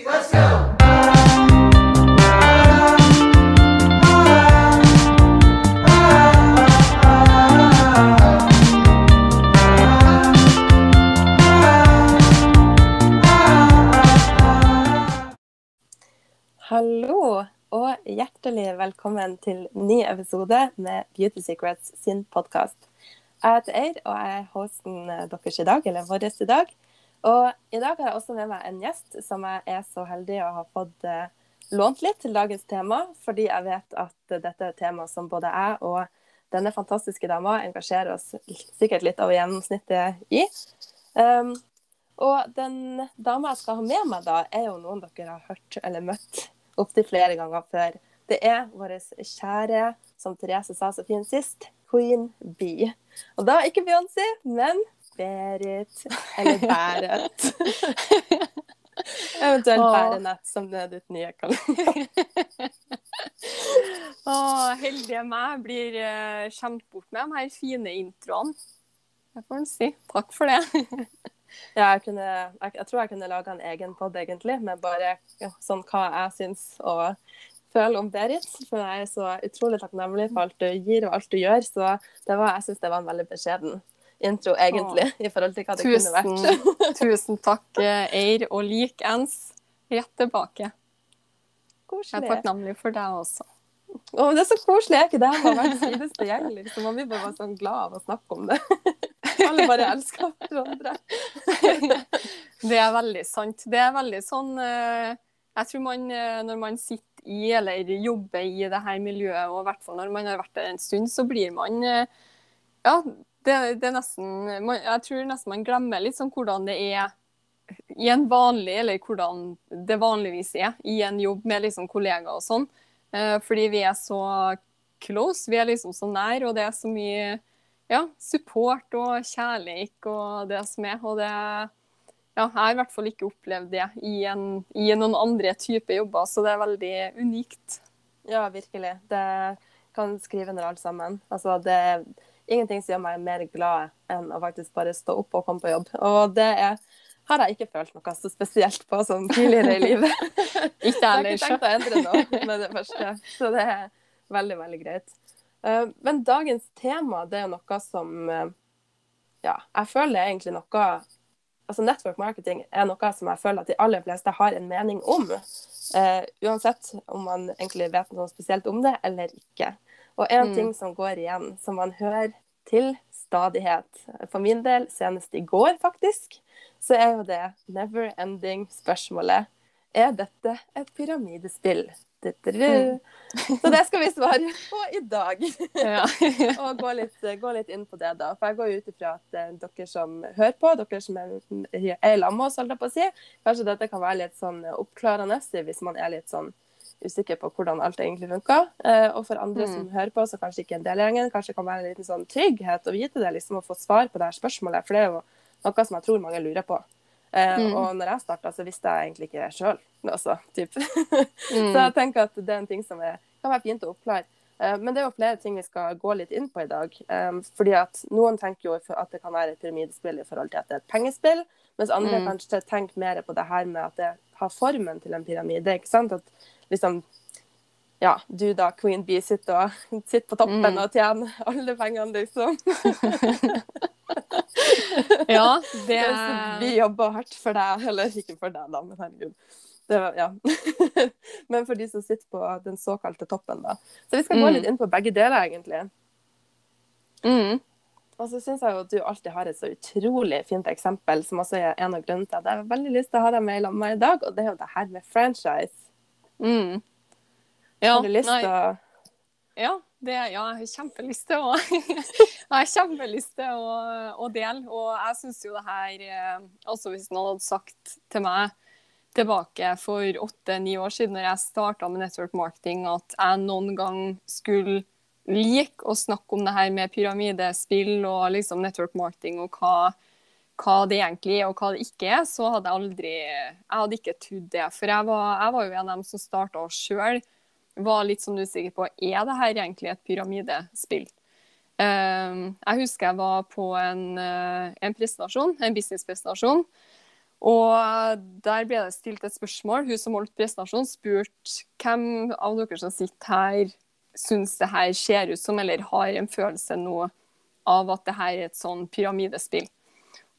let's go! Hallo og hjertelig velkommen til ny episode med Beauty Secrets sin podkast. Jeg heter Eir, og jeg er hosten deres i dag, eller vår i dag. Og i dag har jeg også med meg en gjest som jeg er så heldig å ha fått eh, lånt litt til dagens tema, fordi jeg vet at dette er et tema som både jeg og denne fantastiske dama engasjerer oss sikkert litt over gjennomsnittet i. Um, og den dama jeg skal ha med meg da, er jo noen dere har hørt eller møtt opptil flere ganger før. Det er vår kjære, som Therese sa så fint sist, Queen Bee. Og da ikke Beyoncé, men Berit. Eller Bæret. Eventuelt Bærenett, som det er ditt nye kallenavn. Å, heldige meg blir uh, skjemt bort med de her fine introene. Jeg får en si. Takk for det. Ja, jeg, kunne, jeg, jeg tror jeg kunne laga en egen pod, egentlig, med bare ja, sånn hva jeg syns og føler om Berit. For jeg er så utrolig takknemlig for alt du gir og alt du gjør. Så det var, jeg syns det var en veldig beskjeden intro, egentlig, i forhold til hva det kunne vært. Tusen, tusen takk, Eir, og likeens. Rett tilbake. Jeg er Koselig. takknemlig for deg også. Å, det er så koselig. Er ikke det her verdens fineste gjeng? Liksom. Man blir bare sånn glad av å snakke om det. Alle bare elsker hverandre. Det er veldig sant. Det er veldig sånn eh, Jeg tror man, eh, når man sitter i eller jobber i det her miljøet, og i hvert fall når man har vært der en stund, så blir man eh, Ja, det, det er nesten Jeg tror nesten man glemmer litt sånn hvordan det er i en vanlig, eller hvordan det vanligvis er i en jobb med liksom kollegaer og sånn. Eh, fordi vi er så close, vi er liksom så nær, og det er så mye ja, support og kjærlighet og det som er. Og det ja, jeg har i hvert fall ikke opplevd det i, en, i noen andre typer jobber, så det er veldig unikt. Ja, virkelig. Det kan skrive under alt sammen. Altså, det er ingenting som gjør meg mer glad enn å faktisk bare stå opp og komme på jobb. Og det er, har jeg ikke følt noe så spesielt på sånn tidligere i livet. Ikke jeg har ikke tenkt å endre noe med det første. Så det er veldig, veldig greit. Eh, Men dagens tema, det er jo noe som eh, Ja, jeg føler det er egentlig noe Altså network marketing er noe som jeg føler at de aller fleste har en mening om. Uh, uansett om man egentlig vet noe spesielt om det eller ikke. Og en Mm. ting som går igjen, som man hører til stadighet, for min del senest i går faktisk, så er jo det never ending spørsmålet. Er dette et pyramidespill? Så det skal vi svare på i dag. Ja. Og gå litt, gå litt inn på det, da. For jeg går ut ifra at eh, dere som hører på, dere som er, er sammen med oss, holdt jeg på å si, kanskje dette kan være litt sånn oppklarende hvis man er litt sånn usikker på hvordan alt egentlig funker. Eh, og for andre Mm. som hører på, så kanskje ikke en del gjengen, kanskje kan være en liten sånn trygghet å vite det, liksom å få svar på det her spørsmålet. For det er jo noe som jeg tror mange lurer på. Eh, Mm. Og når jeg starta, så visste jeg egentlig ikke sjøl, altså. Typ. Mm. Så jeg tenker at det er en ting som er, kan være fint å oppklare. Eh, Men det er jo flere ting vi skal gå litt inn på i dag. Fordi at Noen tenker jo at det kan være et pyramidespill i forhold til at det er et pengespill, mens andre Mm. kanskje tenker mer på det her med at det har formen til en pyramide. ikke sant? At liksom ja, du da, Queen Bee, sitter, og, sitter på toppen Mm. og tjener alle pengene, liksom. ja, det er... Vi jobber hardt for deg, eller ikke for deg, da, men herregud. Det ja. men for de som sitter på den såkalte toppen, da. Så vi skal gå Mm. litt inn på begge deler, egentlig. mm. Og så syns jeg jo at du alltid har et så utrolig fint eksempel, som også er en av grunnene til at jeg har veldig lyst til å ha deg med i lag med i dag, og det er jo det her med franchise. Mm. Ja, har du lyst til å Ja, det, ja, jeg har kjempelyst til å kjempelyst til å, å dele. Og jeg syns jo det her eh, Altså hvis noen hadde sagt til meg tilbake for åtte-ni år siden, når jeg starta med network marketing, at jeg noen gang skulle like å snakke om det her med pyramidespill og liksom network marketing og hva, hva det egentlig er og hva det ikke er, så hadde jeg aldri Jeg hadde ikke trodd det. For jeg var, jeg var jo en av dem som starta sjøl var litt sånn usikker på er det her egentlig et pyramidespill. Um, jeg husker jeg var på en, eh, en presentasjon, en businesspresentasjon. Og der ble det stilt et spørsmål. Hun som holdt presentasjonen, spurte hvem av dere som sitter her, syns det her ser ut som, eller har en følelse nå av at det her er et sånn pyramidespill.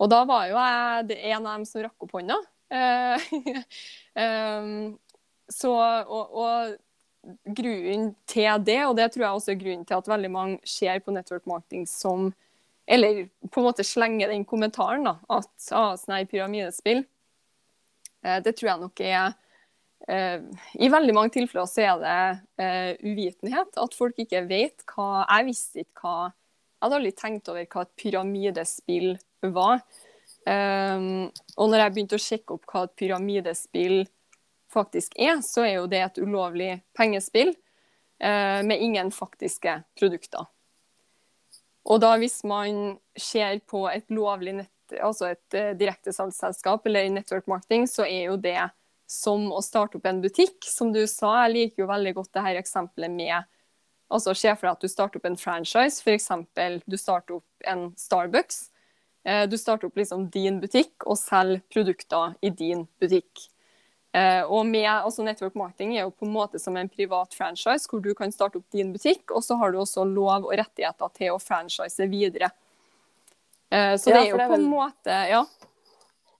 Og da var jo jeg en av dem som rakk opp hånda. um, så, og, og grunnen til det, og det tror jeg også er grunnen til at veldig mange ser på network marketing som eller på en måte slenger den kommentaren, da, at ah, sånn er pyramidespill eh, Det tror jeg nok er eh, I veldig mange tilfeller så er det eh, uvitenhet. At folk ikke vet hva Jeg visste ikke hva Jeg hadde aldri tenkt over hva et pyramidespill var. Um, og når jeg begynte å sjekke opp hva et pyramidespill faktisk er, så er jo det et ulovlig pengespill uh, med ingen faktiske produkter. Og da hvis man ser på et lovlig nett, altså et uh, direktesalgsselskap eller network marketing, så er jo det som å starte opp en butikk. Som du sa, jeg liker jo veldig godt det her eksempelet med altså Se for deg at du starter opp en franchise, f.eks. du starter opp en Starbucks. Uh, du starter opp liksom din butikk og selger produkter i din butikk. Uh, og med, altså Network marketing er jo på en måte som en privat franchise, hvor du kan starte opp din butikk, og så har du også lov og rettigheter til å franchise videre. Uh, så det er jo det er på en måte Ja.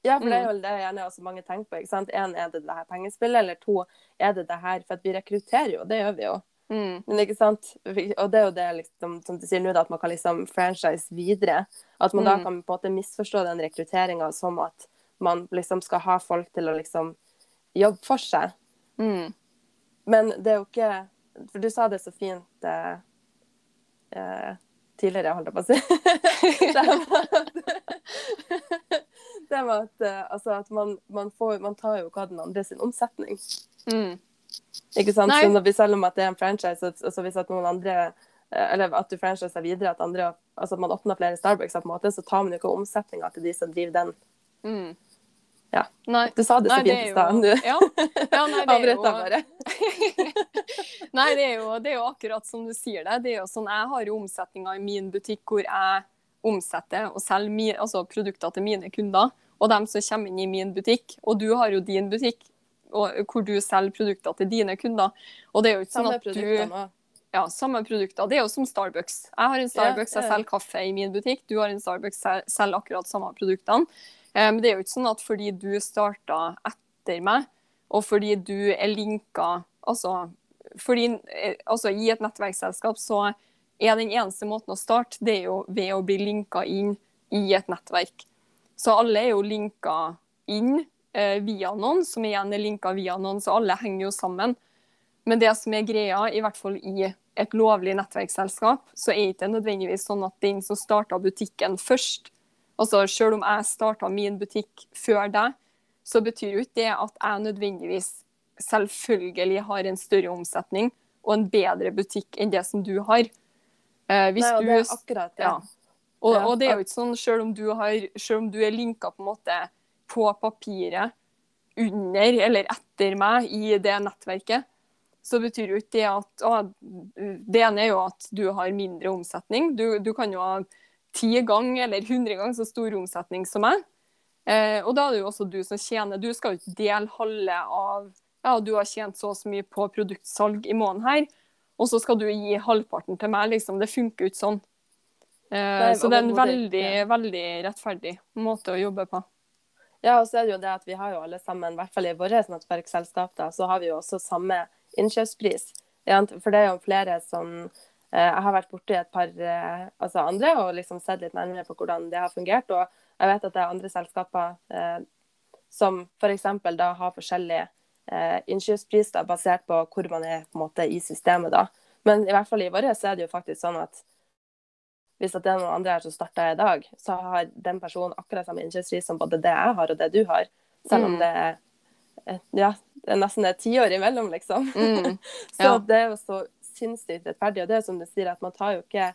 Ja, for det er jo det gjerne også mange tenker på. ikke sant? En, er det det her pengespillet, eller to, er det det her For at vi rekrutterer jo, det gjør vi jo. Mm. Men ikke sant? Og det er jo det liksom, som du sier nå, at man kan liksom franchise videre. At man mm. da kan på en måte misforstå den rekrutteringa som at man liksom skal ha folk til å liksom jobbe for seg. Mm. Men det er jo ikke For du sa det så fint eh, eh, tidligere, holdt jeg på å si. det med at, det med at, eh, altså at man, man, får, man, tar jo hva den andre sin omsetning. Mm. Ikke sant? Nei. Så vi selger om at det er en franchise, og, så hvis at noen andre eller at du franchiser videre, at, andre, altså at man åpner flere Starbucks, på en måte, så tar man jo ikke omsetninga til de som driver den. Mm. Ja. Nei. Du sa det så fint i stad. Du ja. ja, bare. nei, det er, jo, det er, jo, akkurat som du sier det. det er jo sånn, Jeg har jo omsetninga i min butikk hvor jeg omsetter og selger mi, altså produkter til mine kunder. Og dem som kommer inn i min butikk. Og du har jo din butikk og, hvor du selger produkter til dine kunder. Og det er jo ikke sånn at du ja, samme produkter. Det er jo som Starbucks. Jeg har en Starbucks, jeg selger kaffe i min butikk. Du har en Starbucks, jeg selger akkurat samme produktene. Men det er jo ikke sånn at fordi du starta etter meg, og fordi du er linka altså, fordi, eh, altså I et nettverksselskap så er den eneste måten å starte, det er jo ved å bli linka inn i et nettverk. Så alle er jo linka inn eh, via noen, som igjen er linka via noen, så alle henger jo sammen. Men det som er greia, i hvert fall i et lovlig nettverksselskap, så er det ikke nødvendigvis sånn at den som starta butikken først, Altså, Selv om jeg starta min butikk før deg, så betyr jo ikke det at jeg nødvendigvis selvfølgelig har en større omsetning og en bedre butikk enn det som du har. Eh, Nei, og det er akkurat det. Ja. Og, og, det er jo ikke sånn, selv om du, har, selv om du er linka på en måte på papiret under eller etter meg i det nettverket, så betyr jo ikke det at å, Det ene er jo at du har mindre omsetning. Du, du kan jo ha ti ganger eller hundre ganger så stor omsetning som meg. Eh, og da er det jo også du som tjener. Du skal jo ikke dele halve av ja, du har tjent så og så mye på produktsalg i måneden her, og så skal du gi halvparten til meg. liksom. Det funker jo ikke sånn. Eh, så det er en veldig, veldig rettferdig måte å jobbe på. Ja, og så er det jo det at vi har jo alle sammen, i hvert fall i vårt nettverksselskap, da, så har vi jo også samme innkjøpspris. For det er jo flere som Eh, jeg har vært borti et par eh, altså andre og liksom sett litt nærmere på hvordan det har fungert. Og jeg vet at det er andre selskaper eh, som f.eks. da har forskjellige innkjøpspris innkjøpspriser basert på hvor man er på en måte i systemet. da. Men i hvert fall i våre så er det jo faktisk sånn at hvis det er noen andre her som starter i dag, så har den personen akkurat samme innkjøpspris som både det jeg har og det du har. Selv om mm. det er ja, det er nesten et tiår imellom, liksom. Mm. så ja. det er jo så sinnssykt rettferdig. Og det er som du sier, at man tar jo ikke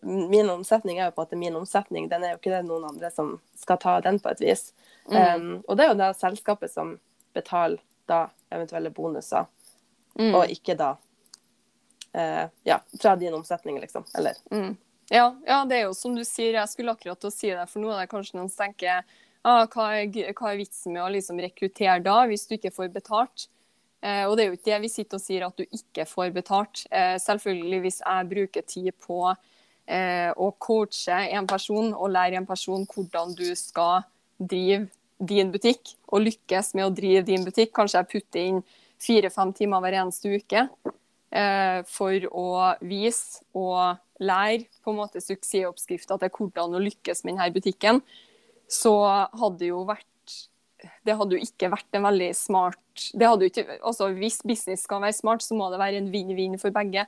Min omsetning er jo på en måte min omsetning, den er jo ikke det noen andre som skal ta den på et vis. Mm. Um, og det er jo det selskapet som betaler da eventuelle bonuser, mm. og ikke da uh, ja, fra din omsetning, liksom. Eller mm. ja, ja, det er jo som du sier, jeg skulle akkurat til å si det, for nå er det kanskje noen som tenker ah, hva, er, hva er vitsen med å liksom rekruttere da, hvis du ikke får betalt? Eh, og det er jo ikke det vi sitter og sier at du ikke får betalt. Eh, selvfølgelig hvis jeg bruker tid på eh, å coache en person og lære en person hvordan du skal drive din butikk, og lykkes med å drive din butikk. Kanskje jeg putter inn fire-fem timer hver eneste uke eh, for å vise og lære på en måte suksessoppskrifta til hvordan å lykkes med denne butikken, så hadde jo vært det hadde jo ikke vært en veldig smart det hadde jo ikke, altså Hvis business skal være smart, så må det være en vinn-vinn for begge.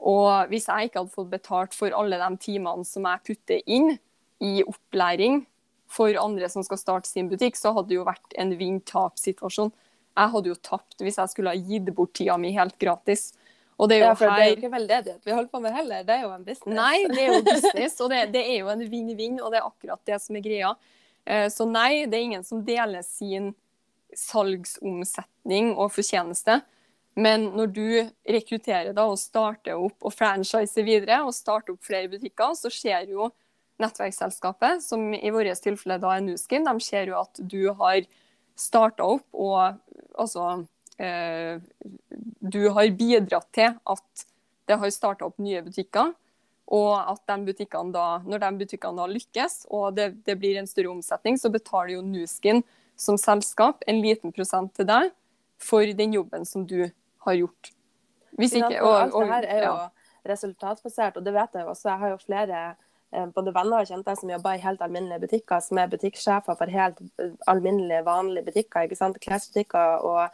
Og hvis jeg ikke hadde fått betalt for alle de timene som jeg putter inn i opplæring for andre som skal starte sin butikk, så hadde det jo vært en vinn-tap-situasjon. Jeg hadde jo tapt hvis jeg skulle ha gitt bort tida mi helt gratis. Og det er jo Ja, for det er jo ikke veldedighet vi holder på med heller. Det er jo en business. Nei, det er jo business, og det, det er jo en vinn-vinn, og det er akkurat det som er greia. Eh, Så nei, det er ingen som deler sin salgsomsetning og fortjeneste. Men når du rekrutterer da og starter opp og franchiser videre og starter opp flere butikker, så ser jo nettverksselskapet, som i vårt tilfelle da er Nuskin, de ser jo at du har starta opp og altså eh, Du har bidratt til at det har starta opp nye butikker. Og at de butikkene da, når de butikkene da lykkes, og det, det blir en større omsetning, så betaler jo Nuskin som selskap en liten prosent til deg for den jobben som du har gjort. Hvis Ikke? Og og, alt det her er jo resultatbasert, og det vet jeg også. Jeg har jo flere eh, både venner og kjente som jobber i helt alminnelige butikker, som er butikksjefer for helt eh, alminnelige, vanlige butikker. ikke sant? Klesbutikker og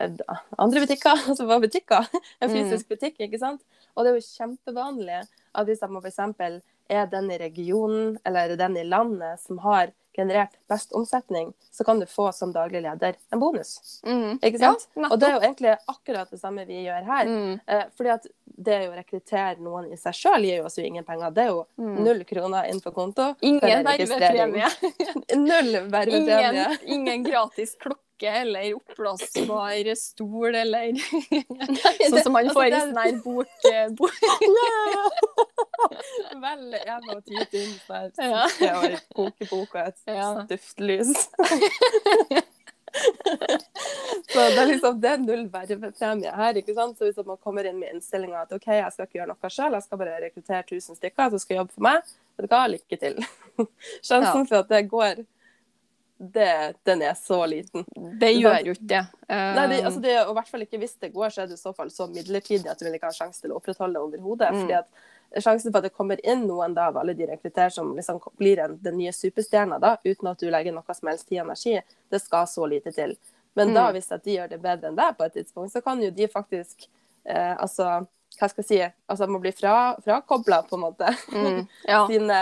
andre butikker. Altså var butikker? En Mm. fysisk butikk, ikke sant? Og det er jo kjempevanlig at hvis man f.eks. er den i regionen eller den i landet som har generert best omsetning, så kan du få som daglig leder en bonus. Mm. Ikke sant? Ja, og det er jo egentlig akkurat det samme vi gjør her. Mm. Eh, fordi at det å rekruttere noen i seg sjøl gir jo oss jo ingen penger. Det er jo Mm. null kroner inn på konto. Ingen vervepremie. Null vervepremie. Ingen, ingen gratis klokke eller oppblåsbar stol eller Sånn som man altså, får i sånn her bok... eh, bok. Vel, må tyte inn Ja. sukke og en kokebok og et Ja. duftlys. Så det er liksom det er null vervepremie her. ikke sant? Så Hvis man kommer inn med innstillinga at OK, jeg skal ikke gjøre noe sjøl, jeg skal bare rekruttere 1000 stykker som skal jobbe for meg, vet du hva, lykke til. Sjansen for at det går, det, den er så liten. Det gjør jo ikke det. Nei, det, altså det, og i hvert fall ikke hvis det går, så er det i så fall så midlertidig at du vil ikke ha sjanse til å opprettholde overhodet. Mm. fordi at Sjansen for at det kommer inn noen da, av alle de rekrutterte som liksom blir en, den nye superstjerna, da, uten at du legger noe som helst tid og energi, det skal så lite til. Men da, Mm. hvis at de gjør det bedre enn deg på et tidspunkt, så kan jo de faktisk eh, altså, hva skal jeg si, altså man blir fra, frakobla på en måte mm, ja. sin,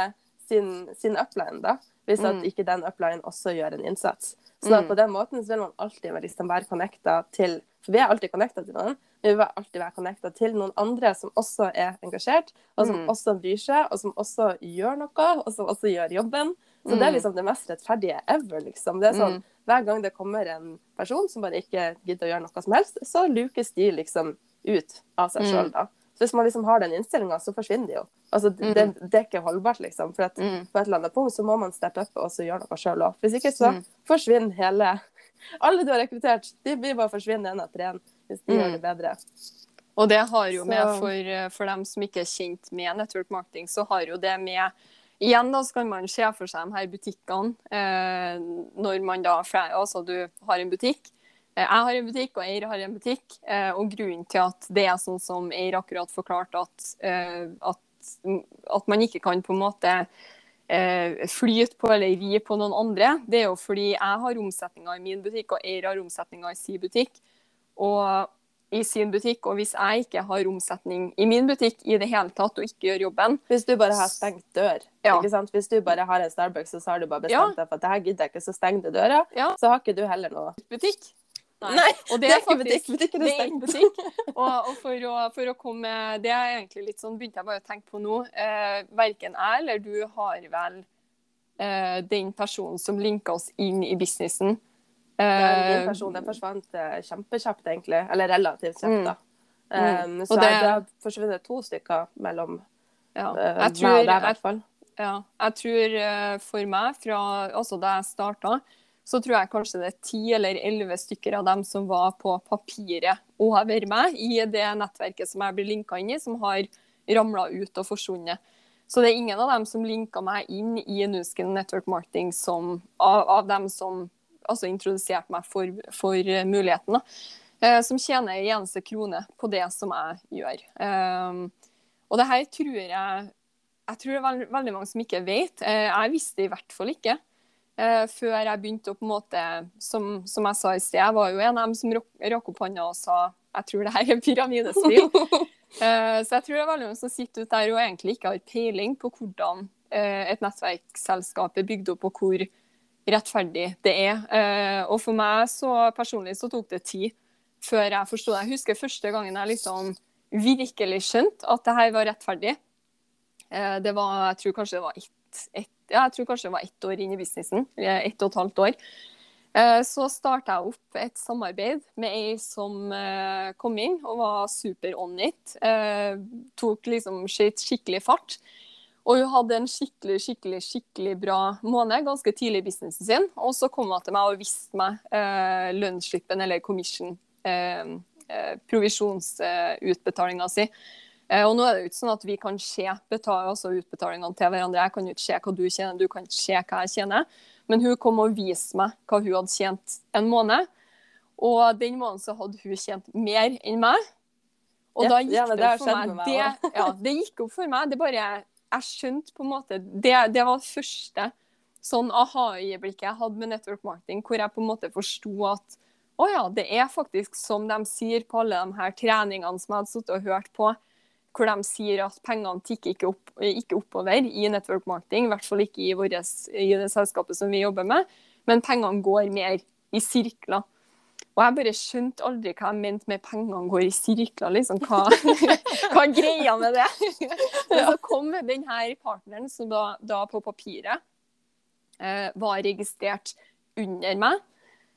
sin, sin upline, da. Hvis at Mm. ikke den upline også gjør en innsats. Så Mm. på den måten så vil man alltid liksom være connecta til For vi er alltid connecta til noen, men vi vil alltid være connecta til noen andre som også er engasjert, og som Mm. også bryr seg, og som også gjør noe, og som også gjør jobben. Så det er Mm. liksom det mest rettferdige ever, liksom. Det er sånn. Hver gang det kommer en person som bare ikke gidder å gjøre noe som helst, så lukes de liksom ut av seg sjøl, da. Så hvis man liksom har den innstillinga, så forsvinner de jo. Altså, det, det, det er ikke holdbart, liksom. For at Mm. på et eller annet punkt så må man steppe opp og gjøre noe sjøl òg. Hvis ikke så Mm. forsvinner hele Alle du har rekruttert, de blir bare forsvinner en etter én hvis de Mm. gjør det bedre. Og det har jo Så- med, for, eh, for dem som ikke er kjent med network marketing, så har jo det med Igjen da så kan man se for seg de her butikkene eh, når man da Altså du har en butikk. Eh, jeg har en butikk, og Eir har en butikk. Eh, og grunnen til at det er sånn som Eir akkurat forklarte, at, eh, at, at man ikke kan på en måte flyte på eller ri på noen andre, det er jo fordi jeg har omsetninga i min butikk, og Eir har omsetninga i sin butikk. Og i sin butikk, og hvis jeg ikke har omsetning i min butikk i det hele tatt, og ikke gjør jobben, Hvis du bare har stengt dør, Ja. ikke sant? Hvis du bare har en Starbucks, og så har du bare bestemt deg for at det her gidder jeg ikke, så stenger du døra, Ja. så har ikke du heller noe. butikk. Nei, og Det er faktisk, det er ikke butikk. Og, og for, å, for å komme Det er egentlig litt sånn, begynte jeg bare å tenke på nå. Eh, verken jeg eller du har vel eh, den personen som linka oss inn i businessen. Eh, den personen forsvant eh, kjempekjapt, egentlig. Eller relativt kjapt, da. Mm. Um, så det- det har forsvunnet to stykker mellom ja. eh, Jeg meg og deg, i hvert fall. Ja, jeg tror eh, for meg, fra altså da jeg starta, så tror jeg kanskje det er ti eller elleve stykker av dem som var på papiret over meg i det nettverket som jeg blir linka inn i, som har ramla ut og forsvunnet. Så det er ingen av dem som linka meg inn i Nuskin Network Marketing som, av, av dem som altså introduserte meg for, for muligheten. Eh, som tjener en eneste krone på det som jeg gjør. Um, og det her tror jeg jeg tror det er veld, veldig mange som ikke vet. Eh, jeg visste i hvert fall ikke. Uh, før jeg begynte å på en måte, som, som, jeg sa i sted, jeg var jo en av dem som rakk opp hånda og sa jeg tror det her er pyramidespill. eh, så jeg tror det er veldig mange som sitter ute der og egentlig ikke har peiling på hvordan eh, et nettverksselskap er bygd opp, og hvor rettferdig det er. og for meg så personlig så tok det tid før jeg forsto det. Jeg husker første gangen jeg liksom virkelig skjønte at det her var rettferdig. det var, jeg tror kanskje det var ett et ja, jeg tror kanskje det var ett år inn i businessen. Ett og et halvt år. Eh, så starta jeg opp et samarbeid med ei som eh, kom inn og var super on it. Eh, tok liksom skikkelig fart. Og hun hadde en skikkelig skikkelig, skikkelig bra måned ganske tidlig i businessen sin. Og så kom hun til meg og viste meg eh, lønnsslippen, eller commission, eh, eh, provisjonsutbetalinga si. Eh, og nå er det jo ikke sånn at vi kan se altså utbetalingene til hverandre. Jeg kan jo ikke se hva du tjener, du kan ikke se hva jeg tjener. Men hun kom og viste meg hva hun hadde tjent en måned. Og den måneden så hadde hun tjent mer enn meg. Og ja, da gikk ja, det, det opp for meg. meg Det, ja, det gikk opp for meg. Det bare Jeg skjønte på en måte Det, det var det første sånn aha-øyeblikket jeg hadde med network marketing, hvor jeg på en måte forsto at å ja, det er faktisk som de sier på alle de her treningene som jeg hadde sittet og hørt på hvor de sier at pengene tikker ikke, opp, ikke oppover i network marketing, i hvert fall ikke i, våres, i, det selskapet som vi jobber med, men pengene går mer i sirkler. Og jeg bare skjønte aldri hva jeg mente med pengene går i sirkler, liksom. Hva, hva er greia med det? Men så kom denne partneren, som da, da på papiret eh, var registrert under meg.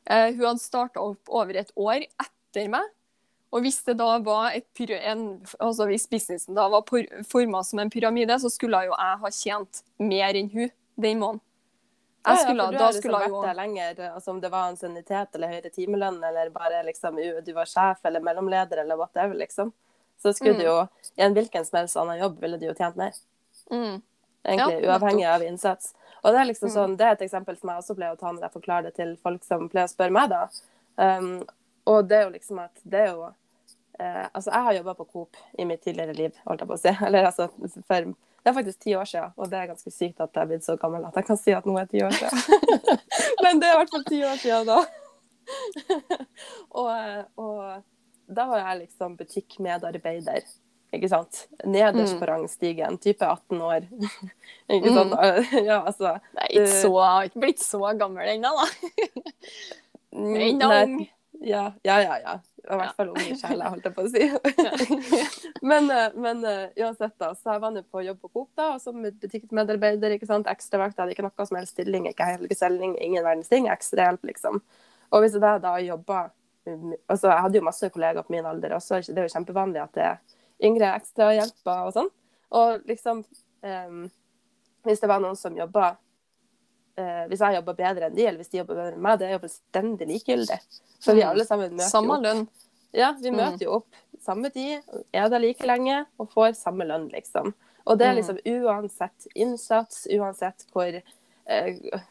Eh, hun hadde starta opp over et år etter meg. Og hvis det da var et en, altså hvis businessen da var forma som en pyramide, så skulle jo jeg ha tjent mer enn hun den måneden. Jeg skulle, ja, ja, for du har liksom vært der lenger, altså om det var ansiennitet eller høyere timelønn, eller bare liksom du var sjef eller mellomleder eller whatever, liksom. Så skulle mm. du jo i en hvilken som helst annen jobb ville du jo tjent mer. Mm. Egentlig ja, uavhengig av innsats. Og det er liksom mm. sånn, det er et eksempel som jeg også pleier å ta når jeg forklarer det til folk som pleier å spørre meg, da. Um, og det er jo liksom at det er jo eh, Altså, jeg har jobba på Coop i mitt tidligere liv, holdt jeg på å si. Eller altså for Det er faktisk ti år siden, og det er ganske sykt at jeg er blitt så gammel at jeg kan si at nå er ti år siden. Men det er i hvert fall ti år siden da. og, og da var jeg liksom butikkmedarbeider. Ikke sant? Nederst mm. på rangstigen, type 18 år. ikke sant? Mm. Ja, altså Det er ikke så, ikke blitt så gammel ennå, da. Ennå ung. Ja, ja, ja. ja. I hvert fall unge sjeler, holdt jeg på å si. men, eh, men eh, uansett, da. Så jeg var nå på jobb på Coop da, og som butikkmedarbeider. ikke sant, Ekstravakt. Jeg hadde ikke noe som helst stilling, ikke helgestilling, ingen verdens ting. Ekstrahjelp, liksom. Og hvis jeg da jobba altså Jeg hadde jo masse kollegaer på min alder også. Det er jo kjempevanlig at det er yngre ekstrahjelper og sånn. Og liksom um, Hvis det var noen som jobba uh, Hvis jeg jobber bedre enn de, eller hvis de jobber bedre enn meg, det er jo fullstendig likegyldig. For vi mm. alle sammen møter samme jo opp. Ja, vi mm. møter jo opp samme tid, er der like lenge og får samme lønn, liksom. Og det er mm. liksom uansett innsats, uansett hvor eh,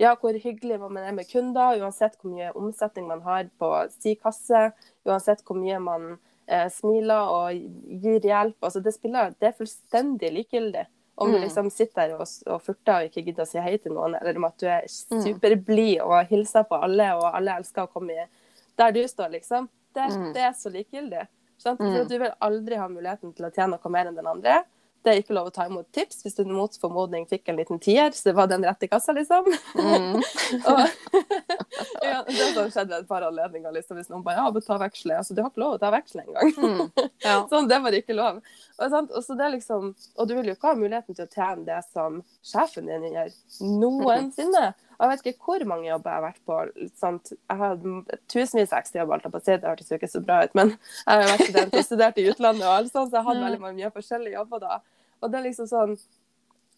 ja, hvor hyggelig man er med kunder, uansett hvor mye omsetning man har på si kasse, uansett hvor mye man eh, smiler og gir hjelp. Altså, det, spiller, det er fullstendig likegyldig. Om mm. du liksom sitter der og, og furter og ikke gidder å si hei til noen, eller om at du er mm. superblid og hilser på alle, og alle elsker å komme i der du står, liksom. Det, mm. det er så likegyldig. Sant? For du vil aldri ha muligheten til å tjene noe mer enn den andre. Det er ikke lov å ta imot tips hvis du mot formodning fikk en liten tier, så det var den rette kassa, liksom. Mm. og, ja, det har skjedd et par anledninger, liksom, hvis noen bare ja, ta veksle. Altså, du har ikke lov å ta veksle engang. Mm. Ja. sånn, det var ikke lov. Og, og, så det liksom, og du vil jo ikke ha muligheten til å tjene det som sjefen din gjør, noensinne. Og jeg vet ikke hvor mange jobber jeg har vært på. Sant? Jeg har tusenvis av ekstrajobber, det hørtes jo ikke så bra ut, men jeg har vært student og studert i utlandet, og alt sånt, så jeg hadde veldig mye forskjellige jobber da. Og det er liksom sånn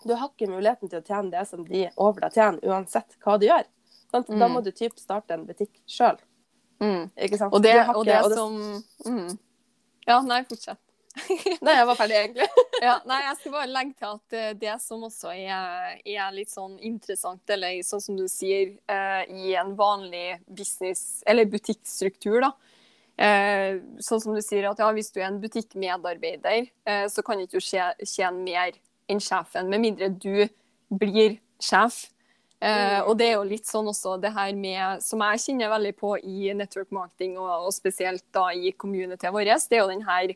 du har ikke muligheten til å tjene det som de over deg tjener, uansett hva du gjør. Sant? Da Mm. må du typ starte en butikk sjøl. Mm. Ikke sant? Og det, ikke- det og det- som mm. Ja, nei, fortsett. Nei, jeg var ferdig, egentlig. Ja, nei, jeg skal bare legge til at eh, det som også er, er litt sånn interessant, eller sånn som du sier, eh, i en vanlig business- eller butikkstruktur, da. Eh, sånn som du sier at ja, hvis du er en butikkmedarbeider, eh, så kan ikke du tje- tjene mer enn sjefen, med mindre du blir sjef. Eh, Mm. og det er jo litt sånn også det her med, som jeg kjenner veldig på i network marketing, og, og spesielt da i communityet vårt, det er jo den her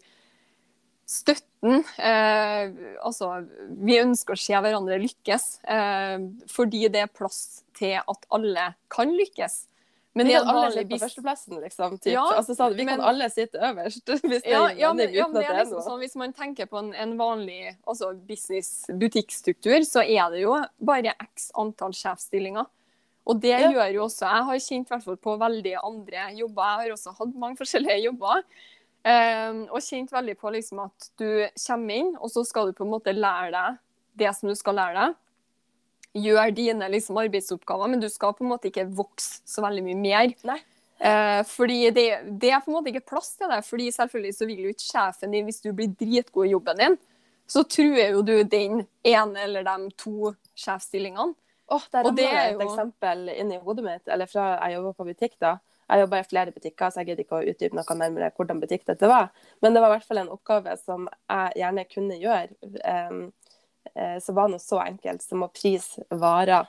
støtten. Eh, altså, vi ønsker å se hverandre lykkes, eh, fordi det er plass til at alle kan lykkes. Men vi kan alle sitte på førsteplassen, liksom. Typ. Ja, altså, sånn, vi men- kan alle sitte øverst, hvis det ja, ja, men, liksom sånn, Hvis man tenker på en, en vanlig altså business-butikkstruktur, så er det jo bare x antall sjefsstillinger. Og det gjør jo også Jeg har kjent hvert på veldig andre jobber. Jeg har også hatt mange forskjellige jobber. Um, og kjent veldig på liksom at du kommer inn, og så skal du på en måte lære deg det som du skal lære deg. Gjør dine liksom, arbeidsoppgaver, men du skal på en måte ikke vokse så veldig mye mer. Nei. Uh, fordi det, det er på en måte ikke plass til det. fordi selvfølgelig så vil jo ikke sjefen din, hvis du blir dritgod i jobben din, så truer jo du den ene eller de to sjefsstillingene. Åh, der rammer det det er et jo- eksempel inni hodet mitt, eller fra jeg jobber på butikk da. Jeg jobba i flere butikker, så jeg gidder ikke å utdype noe nærmere hvordan butikk dette var. Men det var i hvert fall en oppgave som jeg gjerne kunne gjøre, em, eh, som var noe så enkelt som å prise varer.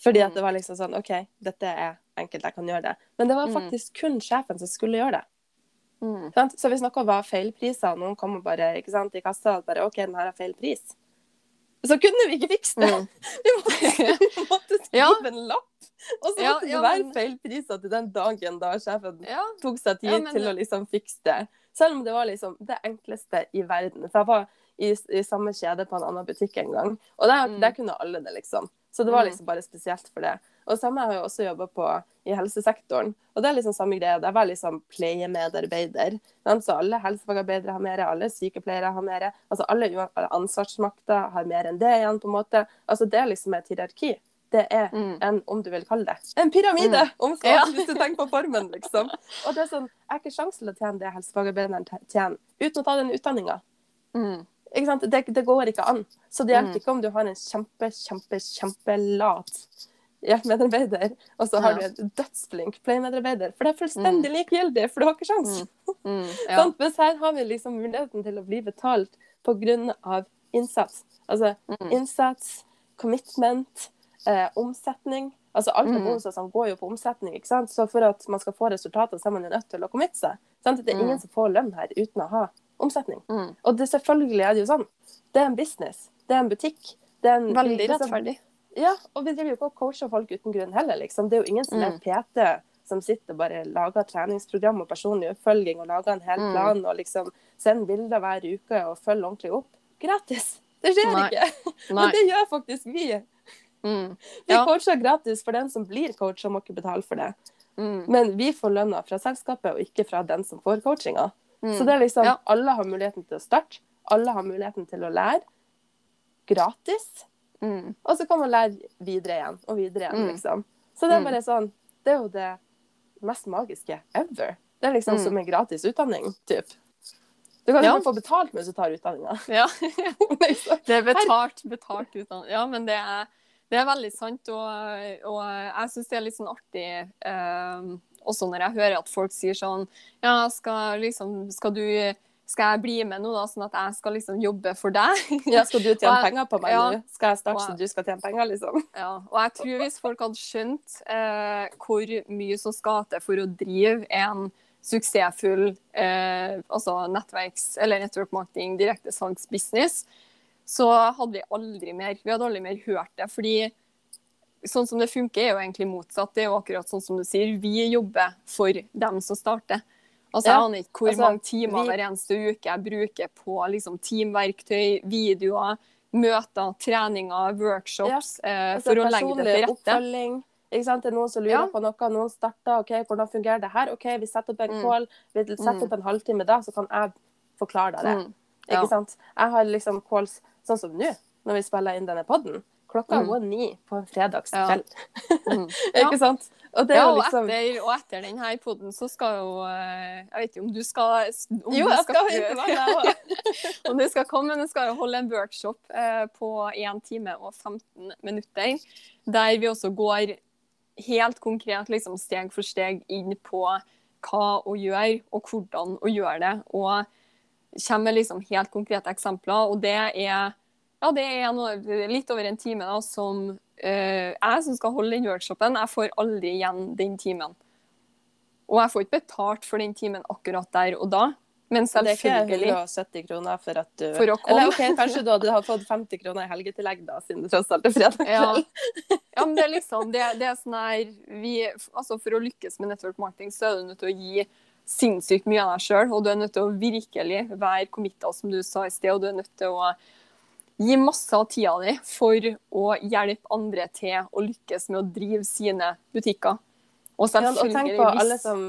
Fordi at det var liksom sånn OK, dette er enkelt, jeg kan gjøre det. Men det var Mm. faktisk kun sjefen som skulle gjøre det. Mm. Så hvis noe var feilpriser, og noen kom og bare sant, i kassa og bare OK, den her har feil pris, så kunne vi ikke fikse det. Mm. Vi måtte, vi måtte skrive Ja. en lapp, og så Ja, måtte det være men- feil priser til den dagen da sjefen Ja. tok seg tid Ja, men til å liksom fikse det. Selv om det var liksom det enkleste i verden. For jeg var i, i samme kjede på en annen butikk en gang, og der, Mm. der kunne alle det, liksom. Så det var Mm. liksom bare spesielt for det. Og samme har jeg også jobba på i helsesektoren. Og det er liksom samme greie. Det var liksom pleiemedarbeider. Så alle helsefagarbeidere har mer, alle sykepleiere har mer. Altså alle ansvarsmakter har mer enn det igjen, på en måte. Altså det er liksom et hierarki. Det er Mm. en, om du vil kalle det, en pyramide, om så, Ja. hvis du tenker på formen, liksom. Og det er sånn, jeg har ikke sjanse til å tjene det helsefagarbeideren tjener, uten å ta den utdanninga. Mm. Det, det går ikke an. Så det hjelper Mm. ikke om du har en kjempe, kjempe, kjempelat hjelpemedarbeider, og så har Ja. du en dødsflink pleiemedarbeider. For det er fullstendig likegyldig, for du har ikke sjans. Mm. Ja. sånn, Mens her har vi liksom muligheten til å bli betalt på grunn av innsats. Altså Mm. innsats, commitment, eh, omsetning. Altså Alt av Mm. bonusene går jo på omsetning. ikke sant? Så for at man skal få resultater, så er man jo nødt til å committe seg. Sant? Det er ingen Mm. som får lønn her uten å ha omsetning. Mm. Og det, selvfølgelig er det jo sånn. Det er en business. Det er en butikk. Det er en, Veldig rettferdig. Ja, og vi driver jo ikke og coacher folk uten grunn heller, liksom. Det er jo ingen som er Mm. PT som sitter og bare lager treningsprogram og personlig oppfølging og lager en hel Mm. plan og liksom sender bilder hver uke og følger ordentlig opp. Gratis! Det skjer Nei. ikke. Nei. Men det gjør faktisk vi. Mm. Vi Ja. coacher gratis for den som blir coach og må ikke betale for det. Mm. Men vi får lønna fra selskapet og ikke fra den som får coachinga. Mm. Så det er liksom, Ja. alle har muligheten til å starte. Alle har muligheten til å lære. Gratis. Mm. Og så kan man lære videre igjen og videre igjen, Mm. liksom. Så det er Mm. bare sånn Det er jo det mest magiske ever. Det er liksom Mm. som en gratis utdanning, typ. Du kan Ja. få betalt mens du tar utdanninga. Ja. liksom. Det er betalt, betalt utdanning. Ja, men det er, det er veldig sant. Og, og jeg syns det er litt sånn artig eh, også når jeg hører at folk sier sånn Ja, skal liksom Skal du skal jeg bli med nå, da, sånn at jeg skal liksom jobbe for deg? Ja, skal du tjene jeg- penger på meg ja. nå? Skal jeg starte så du skal tjene penger, liksom? Ja, og jeg tror hvis folk hadde skjønt eh, hvor mye som skal til for å drive en suksessfull eh, altså nettverks- eller network marketing, direktesalgsbusiness, så hadde vi aldri mer Vi hadde aldri mer hørt det. fordi sånn som det funker, er jo egentlig motsatt. Det er jo akkurat sånn som du sier. Vi jobber for dem som starter. Altså, Ja, Jeg aner ikke hvor altså, mange timer vi- hver eneste uke jeg bruker på liksom, teamverktøy, videoer, møter, treninger, workshops ja. Altså, for å legge det til rette. oppfølging. Ikke sant? Det er noen som lurer Ja. på noe, noen starter. ok, Hvordan fungerer det her? OK, vi setter opp en Mm. call. Vi setter Mm. opp en halvtime da, så kan jeg forklare deg det. Mm. Ja. Ikke sant? Jeg har liksom calls sånn som nå. når vi spiller inn denne podden. Klokka Mm. var ni på en fredagskveld. Mm. Ja. Ikke sant? Og det Ja, og liksom etter, og etter denne poden så skal jo eh, Jeg vet ikke om du skal om Jo, du jeg skal høre på om du skal komme, men jeg skal holde en workshop eh, på 1 time og 15 minutter, der vi også går helt konkret liksom steg for steg inn på hva å gjøre, og hvordan å gjøre det. Og kommer med liksom helt konkrete eksempler. Og det er, ja, det er litt over en time da, som uh, jeg som skal holde den workshopen, jeg får aldri igjen den timen. Og jeg får ikke betalt for den timen akkurat der og da, men Det er ikke selvfølgelig 170 kroner for at du For. Eller ok, kanskje du hadde fått 50 kroner i helgetillegg, da, siden det tross alt er fredag Ja. kveld. Ja, men det er liksom det, det er sånn her vi, altså For å lykkes med network marketing, så er du nødt til å gi sinnssykt mye av deg sjøl. Og du er nødt til å virkelig være committa, som du sa i sted. Og du er nødt til å gi masse av tida di for å hjelpe andre til å lykkes med å drive sine butikker. Og Ja, og tenk på alle som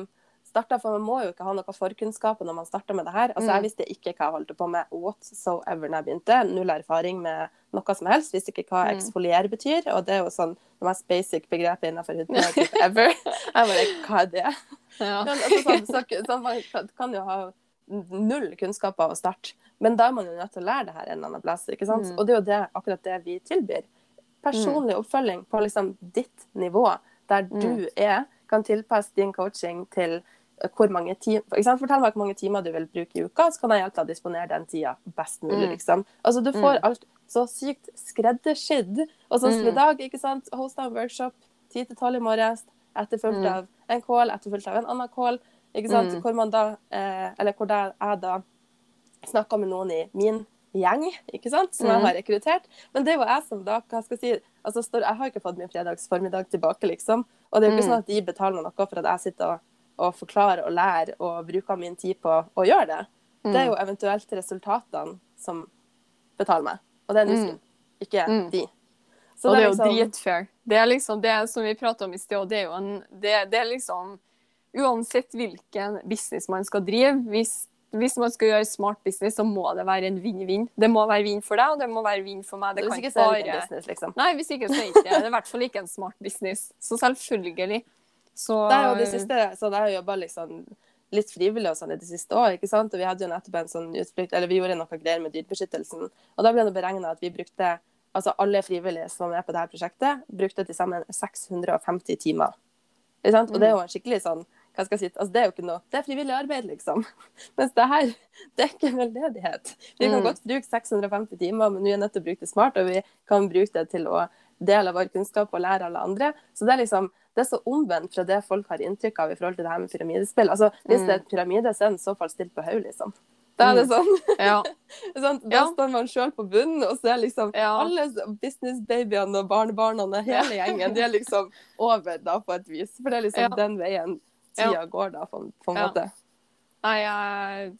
starter, for man må jo ikke ha noe forkunnskaper når man starter med det her. Altså, Mm. Jeg visste ikke hva jeg holdt på med whatsoever når jeg begynte. Null erfaring med noe som helst. Visste ikke hva Mm. eksfolier betyr. Og det er jo sånn det mest basic begrepet innenfor hudpleie ever. Jeg bare, hva er det? ja. Men, altså, sånn, så, sånn, man kan- kan jo ha null kunnskaper å starte, men da er man jo nødt til å lære det her en eller annen plass. ikke sant? Mm. Og det er jo det, akkurat det vi tilbyr. Personlig oppfølging på liksom ditt nivå, der du er, kan tilpasse din coaching til eh, hvor mange timer Fortell meg hvor mange timer du vil bruke i uka, så kan jeg hjelpe deg å disponere den tida best mulig. Mm. liksom. Altså, Du får Mm. alt så sykt skreddersydd. Og sånn som i Mm. dag, ikke sant, hosta en workshop 10 til 12 i morges, etterfulgt Mm. av en call, etterfulgt av en annen call. Ikke sant? Mm. Hvor man da, eh, eller hvor da jeg da snakka med noen i min gjeng, ikke sant? som jeg Mm. har rekruttert. Men det er jo jeg som da hva skal jeg si, altså står, Jeg har ikke fått min fredags formiddag tilbake, liksom. Og det er jo ikke Mm. sånn at de betaler noe for at jeg sitter og, og forklarer og lærer og bruker min tid på å gjøre det. Det er jo eventuelt resultatene som betaler meg. Og det er Nuskin, ikke Mm. de. Så og det er jo liksom- dritfair. Det er liksom det som vi prata om i sted, og det er jo en det, det er liksom Uansett hvilken business man skal drive, hvis, hvis man skal gjøre smart business, så må det være en vinn-vinn. Det må være vinn for deg, og det må være vinn for meg. Det Hvis kan ikke er bare en business, liksom. Nei, hvis ikke så er ikke det. Det er i hvert fall ikke en smart business. Så selvfølgelig. Så Det er jo det siste, så jeg har jobba liksom litt frivillig og sånn i det siste òg, ikke sant. Og vi hadde jo nettopp en sånn utflukt, eller vi gjorde noe greier med dyrebeskyttelsen. Og da ble det beregna at vi brukte, altså alle frivillige som var med på dette prosjektet, brukte til sammen 650 timer. Og det er jo en skikkelig sånn hva skal jeg si, altså Det er jo ikke noe, det er frivillig arbeid, liksom. Mens det her, det er ikke veldedighet. Vi kan Mm. godt bruke 650 timer, men vi er nødt til å bruke det smart, og vi kan bruke det til å dele vår kunnskap og lære alle andre. Så det er liksom, det er så omvendt fra det folk har inntrykk av i forhold til det her med pyramidespill. Altså, Hvis Mm. det er et pyramide, så er den i så fall stilt på hodet, liksom. Da er det sånn, Ja. sånn Da Ja. står man sjøl på bunnen, og så er liksom Ja. alle businessbabyene og barnebarna og hele gjengen, de er liksom over da på et vis. For det er liksom den veien tida går da, på, på en Ja. måte. Nei, jeg,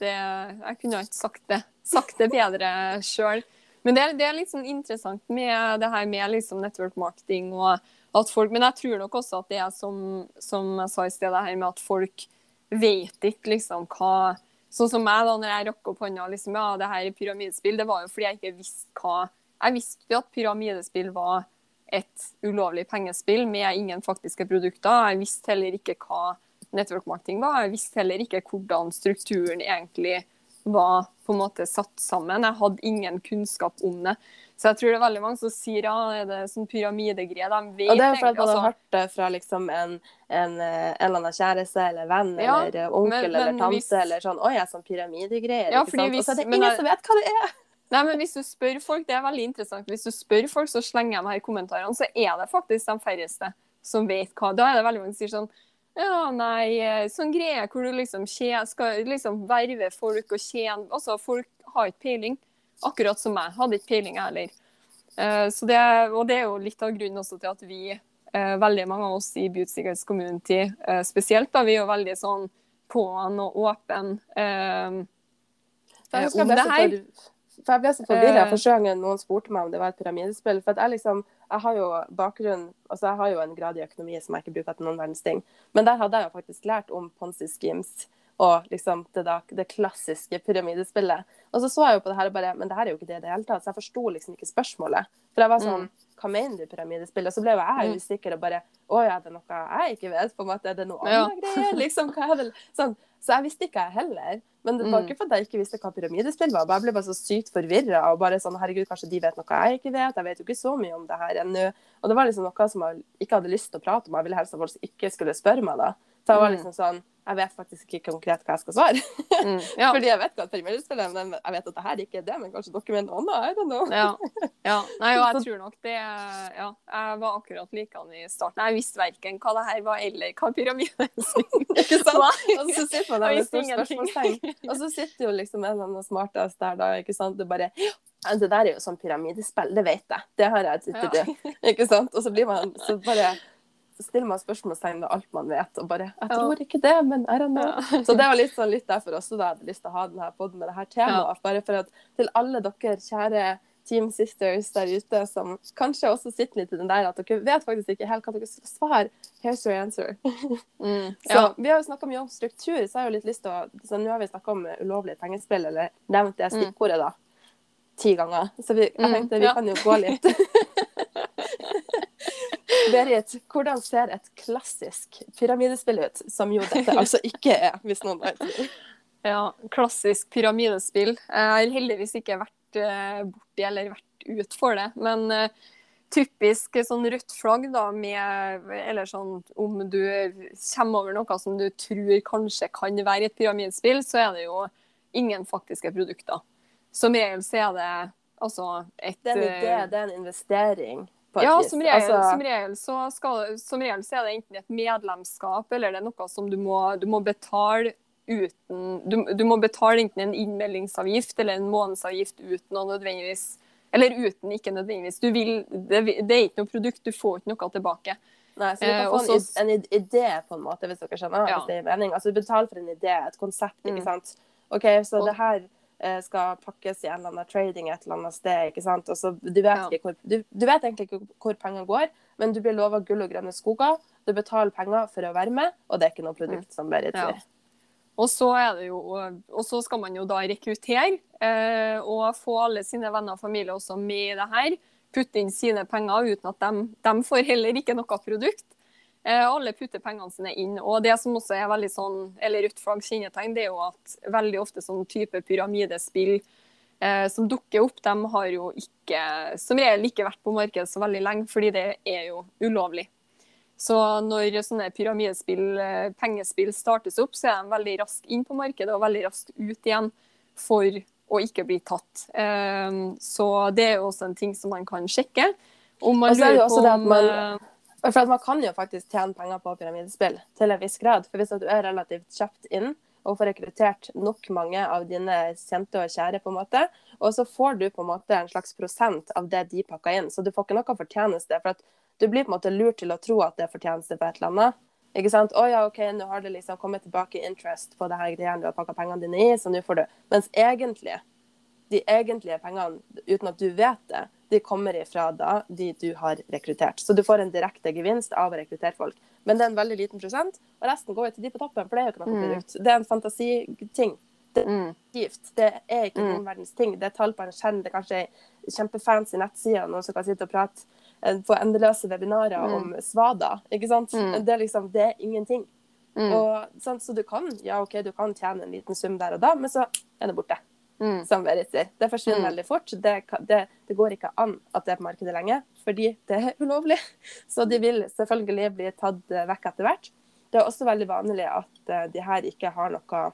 det, jeg kunne ikke sagt det, sagt det bedre sjøl. Men det det er sånn interessant med det her med liksom network marketing og at folk Men jeg tror nok også at det er som, som jeg sa i sted, det her med at folk vet ikke liksom hva Sånn som meg, da, når jeg rakk opp hånda liksom, ja, det her er pyramidespill, det var jo fordi jeg ikke visste hva Jeg visste jo at pyramidespill var et ulovlig pengespill med ingen faktiske produkter. Jeg visste heller ikke hva network marketing var. Jeg visste heller ikke hvordan strukturen egentlig var på en måte satt sammen. Jeg hadde ingen kunnskap om det. Så jeg tror det er veldig mange som sier ja, er det sånn pyramidegreie. De vet Og det er jo fordi man altså- har hørt det fra liksom en, en, eh, en eller annen kjæreste eller venn Ja, eller onkel men- eller men tante hvis- eller sånn Å ja, sånn pyramidegreier. Ja, ikke sant? hvis- Og så er det ingen jeg- som vet hva det er! Nei, men hvis du spør folk, det er veldig interessant. Hvis du spør folk, så slenger jeg meg her kommentarene, så er det faktisk de færreste som vet hva. Da er det veldig mange som sier sånn ja, nei, eh, sånn greie hvor du liksom tje- skal liksom verve folk og tjene Altså, folk har ikke peiling. Akkurat som meg. Hadde ikke peiling, jeg heller. Eh, så det, og det er jo litt av grunnen også til at vi, eh, veldig mange av oss i Beauty Secrets Community spesielt, da, vi er jo veldig sånn på'n og åpen eh, om det her- for, for jeg ble så forvirra første gangen noen spurte meg om det var et pyramidespill. For jeg liksom, jeg har jo bakgrunn, altså jeg har jo en grad i økonomi som jeg ikke bruker til noen verdens ting. Men der hadde jeg jo faktisk lært om Ponzi schemes og liksom det, da, det klassiske pyramidespillet. Og så så jeg jo på det her og bare Men det her er jo ikke det i det hele tatt. Så jeg forsto liksom ikke spørsmålet. For jeg var sånn Hva mener du pyramidespill? Og så ble jo jeg Mm. usikker og bare Å ja, det er noe jeg ikke vet? På en måte, Er det noe Ja. andre greier? Liksom, hva er det? Sånn. Så jeg visste ikke jeg heller. Men det var ikke ikke fordi jeg ikke visste hva pyramidespill var. Jeg ble bare så sykt forvirra og bare sånn Herregud, kanskje de vet noe jeg ikke vet? Jeg vet jo ikke så mye om det her ennå. Og det var liksom noe som jeg ikke hadde lyst til å prate om. Jeg ville helst at folk ikke skulle spørre meg da. Så jeg var Mm. liksom sånn Jeg vet faktisk ikke konkret hva jeg skal svare. Mm. Ja. Fordi jeg vet hva et pyramidespill er, men jeg vet at det her ikke er det. Men kanskje dere mener noe annet? I don't know. Ja. ja. Nei, og jeg tror nok det Ja, jeg var akkurat likedan i starten. Jeg visste verken hva det her var, eller hva pyramiden Ikke sant? Og så sitter man der med stort spørsmålstegn. Og så sitter jo liksom en av de smarteste der da, ikke sant. Det bare Det der er jo sånn pyramidespill, det vet jeg. Det har jeg sittet i. Ikke sant? Og så blir man så bare stiller man spørsmålstegn ved alt man vet, og bare Jeg Ja. tror ikke det, men er han det?' Ja. Så det var litt sånn litt derfor også da jeg hadde lyst til å ha denne podden med det her temaet. Bare for at til alle dere kjære Team Sisters der ute som kanskje også sitter litt i den der at dere vet faktisk ikke helt hva dere skal svare. Here's your answer. Mm. Så Vi har jo snakka mye om struktur, så jeg har jo litt lyst til å så Nå har vi snakka om ulovlige pengespill, eller nevnt det Mm. stikkordet, da. Ti ganger. Så vi, jeg Mm, tenkte vi ja. kan jo gå litt. Berit, hvordan ser et klassisk pyramidespill ut? Som jo dette altså ikke er, hvis noen har tvil. Ja, klassisk pyramidespill. Jeg har heldigvis ikke vært eh, borti eller vært ut for det. Men eh, typisk sånn rødt flagg, da, med Eller sånn om du kommer over noe som du tror kanskje kan være et pyramidespill, så er det jo ingen faktiske produkter. Som regel så er det altså et Det er en idé, eh, det er en investering. Ja, som regel, Altså, som, regel så skal, som regel så er det enten et medlemskap, eller det er noe som du må, du må betale uten du, du må betale enten en innmeldingsavgift eller en månedsavgift uten å nødvendigvis Eller uten, ikke nødvendigvis. Du vil, det, det er ikke noe produkt, du får ikke noe tilbake. Nei, så du Eh, kan få en, en idé, på en måte, hvis dere skjønner. Ja. Hvis det gir mening. Altså, du betaler for en idé, et konsept, ikke Mm. sant. OK, så Og- det her eh, skal pakkes i en eller annen trading et eller annet sted, ikke sant. Og så du vet, ikke hvor, du, du vet egentlig ikke hvor pengene går, men du blir lova gull og grønne skoger. Du betaler penger for å være med, og det er ikke noe produkt som blir Mm. Ja. Og så, jo, og så skal man jo da rekruttere eh, og få alle sine venner og familie også med i det her. Putte inn sine penger uten at de, de får heller ikke noe produkt. Eh, alle putter pengene sine inn. Og det som også er veldig sånn, eller rødt flagg kjennetegn, det er jo at veldig ofte sånn type pyramidespill eh, som dukker opp, de har jo ikke, som regel ikke vært på markedet så veldig lenge, fordi det er jo ulovlig. Så når sånne pyramidespill, eh, pengespill startes opp, så er de veldig raskt inn på markedet og veldig raskt ut igjen for å ikke bli tatt. Eh, Så det er jo også en ting som man kan sjekke. Om man er lurer på om For Man kan jo faktisk tjene penger på pyramidespill til en viss grad. For Hvis du er relativt kjapt inn og får rekruttert nok mange av dine kjente og kjære, på en måte, og så får du på en måte en slags prosent av det de pakker inn. Så du får ikke noe fortjeneste. for at Du blir på en måte lurt til å tro at det er fortjeneste på et eller annet. Ikke sant? Å ja, OK, nå har det liksom kommet tilbake interest på det her greiene du har pakka pengene dine i, så nå får du Mens egentlig, de egentlige pengene, uten at du vet det, de kommer ifra da de du har rekruttert. Så du får en direkte gevinst av å rekruttere folk. Men det er en veldig liten prosent, og resten går jo til de på toppen, for det er jo ikke noe Mm. produkt. Det er en fantasiting. Det er Gift. Det er ikke Mm. noen verdens ting. Det er tall på en skjerm, det er kanskje ei kjempefancy nettside, noen som kan sitte og prate eh, på endeløse webinarer Mm. om svada. Ikke sant? Mm. Det er liksom, det er ingenting. mm, Og, sånn, Så du kan, ja OK, du kan tjene en liten sum der og da, men så er det borte mm, som sier. Det forsvinner Mm. veldig fort. Det, det, det går ikke an at det er på markedet lenge, fordi det er ulovlig. Så de vil selvfølgelig bli tatt vekk etter hvert. Det er også veldig vanlig at eh, de her ikke har noe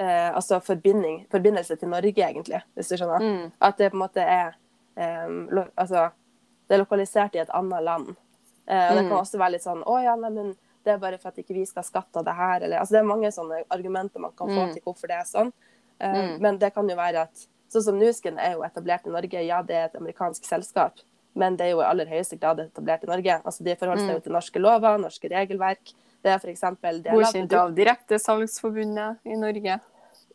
eh, altså forbindelse til Norge, egentlig, hvis du skjønner. mm, At det på en måte er em, lo, Altså, det er lokalisert i et annet land. Eh, og det Mm. kan også være litt sånn Å ja, nei, men det er bare for at ikke vi skal skatte av det her, eller Altså, det er mange sånne argumenter man kan få Mm. til hvorfor det er sånn. Eh, Mm. Men det kan jo være at Sånn som Nusken er jo etablert i Norge. Ja, det er et amerikansk selskap, men det er jo i aller høyeste grad etablert i Norge. Altså, De forholder seg jo Mm. til norske lover, norske regelverk. Det er f.eks. Godkjent av Direktesalgsforbundet i Norge.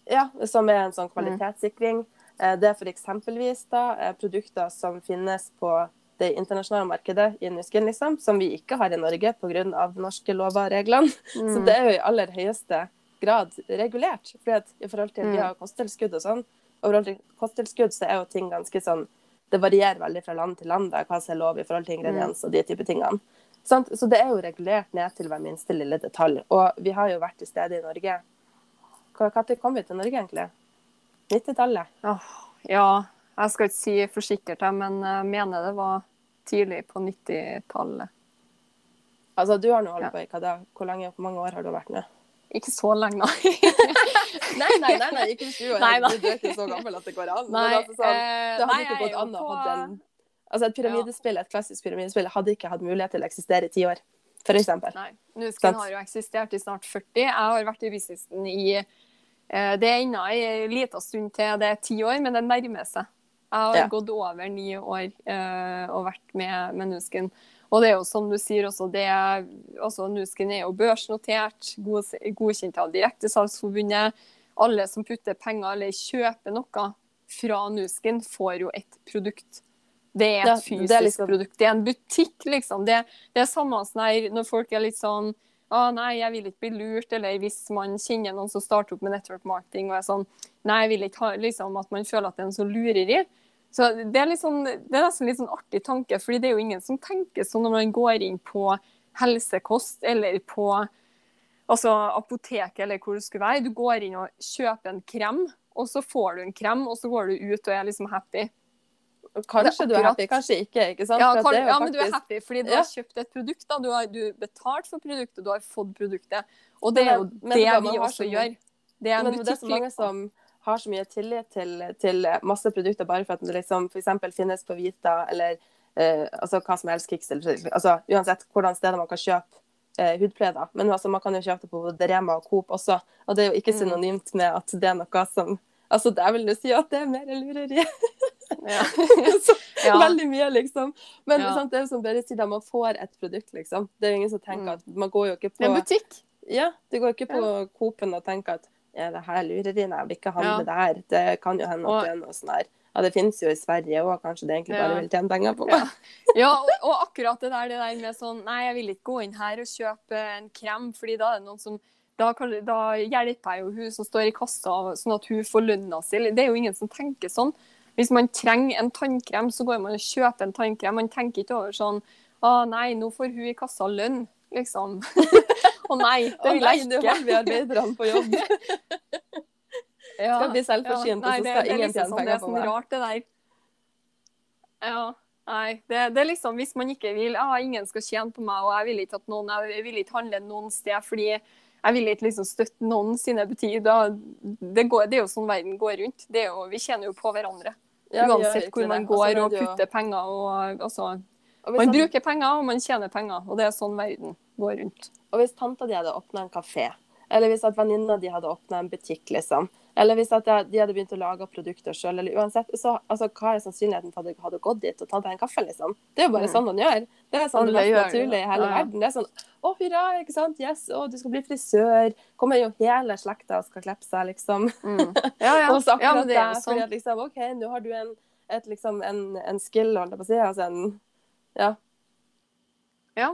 Ja, som er en sånn Mm. kvalitetssikring. Eh, Det er da eh, produkter som finnes på det internasjonale markedet i Nusken, liksom, som vi ikke har i Norge pga. norske lover og reglene. Så Mm. det er jo i aller høyeste grad regulert. Fordi at i forhold til Mm. vi har kosttilskudd og sånn, og i forhold til kosttilskudd så er jo ting ganske sånn Det varierer veldig fra land til land da, hva som er lov i forhold til ingrediens og de type tingene. Sant? Så det er jo regulert ned til hver minste lille detalj. Og vi har jo vært til stede i Norge. Når kom vi til Norge, egentlig? 90-tallet? Oh, ja, jeg skal ikke si for sikkert, men jeg mener det var tidlig på 90-tallet. Altså, du har nå holdt på i hva da? Hvor mange år har du vært nå? Ikke så lenge, nei. Nei, nei, nei, nei ikke 20 år. Nei. Du er ikke så gammel at det går an. Nei, altså, sånn, eh, det hadde nei, ikke gått an å ha den Altså, et pyramidespill, et klassisk pyramidespill hadde ikke hatt mulighet til å eksistere i ti år, for eksempel. Nei, Nusken har jo eksistert i snart 40. Jeg har vært i businessen i eh, Det er ennå en liten stund til det er ti år, men det nærmer seg. Jeg har Ja. gått over ni år eh, og vært med, med Nusken. Og det er jo som du sier også, det er, altså Nusken er jo børsnotert, god, godkjent av Direktesalgsforbundet. Alle som putter penger eller kjøper noe fra Nusken, får jo et produkt. Det er et fysisk det er liksom- produkt. Det er en butikk, liksom. Det, det er samme sånn når folk er litt sånn å nei, jeg vil ikke bli lurt, eller hvis man kjenner noen som starter opp med network marketing og er sånn nei, jeg vil ikke ha liksom at man føler at det er en sånn lureri. Så det er, sånn, det er nesten litt sånn artig tanke, fordi det er jo ingen som tenker sånn når man går inn på helsekost eller på altså apoteket eller hvor det skulle være. Du går inn og kjøper en krem, og så får du en krem, og så går du ut og er liksom happy. Kanskje du er happy, kanskje ikke. ikke sant? Ja, kan, det ja men du er happy fordi du Ja. har kjøpt et produkt. da. Du har du betalt for produktet, du har fått produktet. Og det er jo Men- men det vi også så- gjør. Det er en Men det er så butikk. mange som har så mye tillit til, til masse produkter bare for at det liksom f.eks. finnes på Vita eller eh, altså hva som helst eller altså uansett hvordan steder man kan kjøpe eh, hudpleie. da. Men altså, man kan jo kjøpe det på både Rema og Coop også, og det er jo ikke Mm. synonymt med at det er noe som Altså, det vil jo si at det er mer lureri. Ja. så, Ja. Veldig mye, liksom. Men Ja. sant, det er jo som Berit sier, da, man får et produkt, liksom. Det er jo ingen som tenker Mm. at Man går jo ikke er en butikk. Ja, du går ikke på Coop-en og tenker at ja, det her lurer inn, jeg vil ikke handle Ja. det her. Det kan jo hende at det er noe sånn her. Ja, det finnes jo i Sverige òg, kanskje det egentlig bare vil tjene penger på. Ja. Ja, og, og akkurat det der, det der med sånn Nei, jeg vil ikke gå inn her og kjøpe en krem, fordi da er det noen som da, da hjelper jeg jo hun som står i kassa, sånn at hun får lønna si. Det er jo ingen som tenker sånn. Hvis man trenger en tannkrem, så går man og kjøper en tannkrem. Man tenker ikke over sånn Å nei, nå får hun i kassa lønn, liksom. Å nei, det Å vil nei, jeg nå har vi arbeiderne på jobb. Ja. Skal bli selvforsynt, nei, så skal ingen liksom penger sånn, meg. Det er på sånn rart, det der. Ja. Nei, det, det er liksom hvis man ikke vil ah, ingen skal tjene på meg, og jeg vil ikke noen Jeg vil ikke handle noen sted fordi jeg vil ikke liksom støtte noen sine butikker. Det, går, det er jo sånn verden går rundt. Det jo, vi tjener jo på hverandre. Ja, Uansett hvor man det. Og så går altså, og jo- putter penger. Og, altså, Og man sånn... bruker penger, og man tjener penger. Og det er sånn verden går rundt. Og hvis tanta di hadde åpna en kafé, eller hvis at venninna di hadde åpna en butikk, liksom, eller hvis at de hadde begynt å lage produkter sjøl, eller uansett, så altså, hva er sannsynligheten for at du hadde gått dit og tatt deg en kaffe, liksom? Det er jo bare Mm. sånn man gjør. Det er sånn det er naturlig i hele ja, ja. verden. Det er sånn å, hurra, ikke sant, yes, å, du skal bli frisør. Kommer jo hele slekta og skal klippe seg, liksom. Mm. Ja, ja. Og så ja, akkurat men det er jo sånn. fordi at liksom, OK, nå har du en, et, liksom, en, en skill, holdt jeg på å si, altså en, ja, Ja.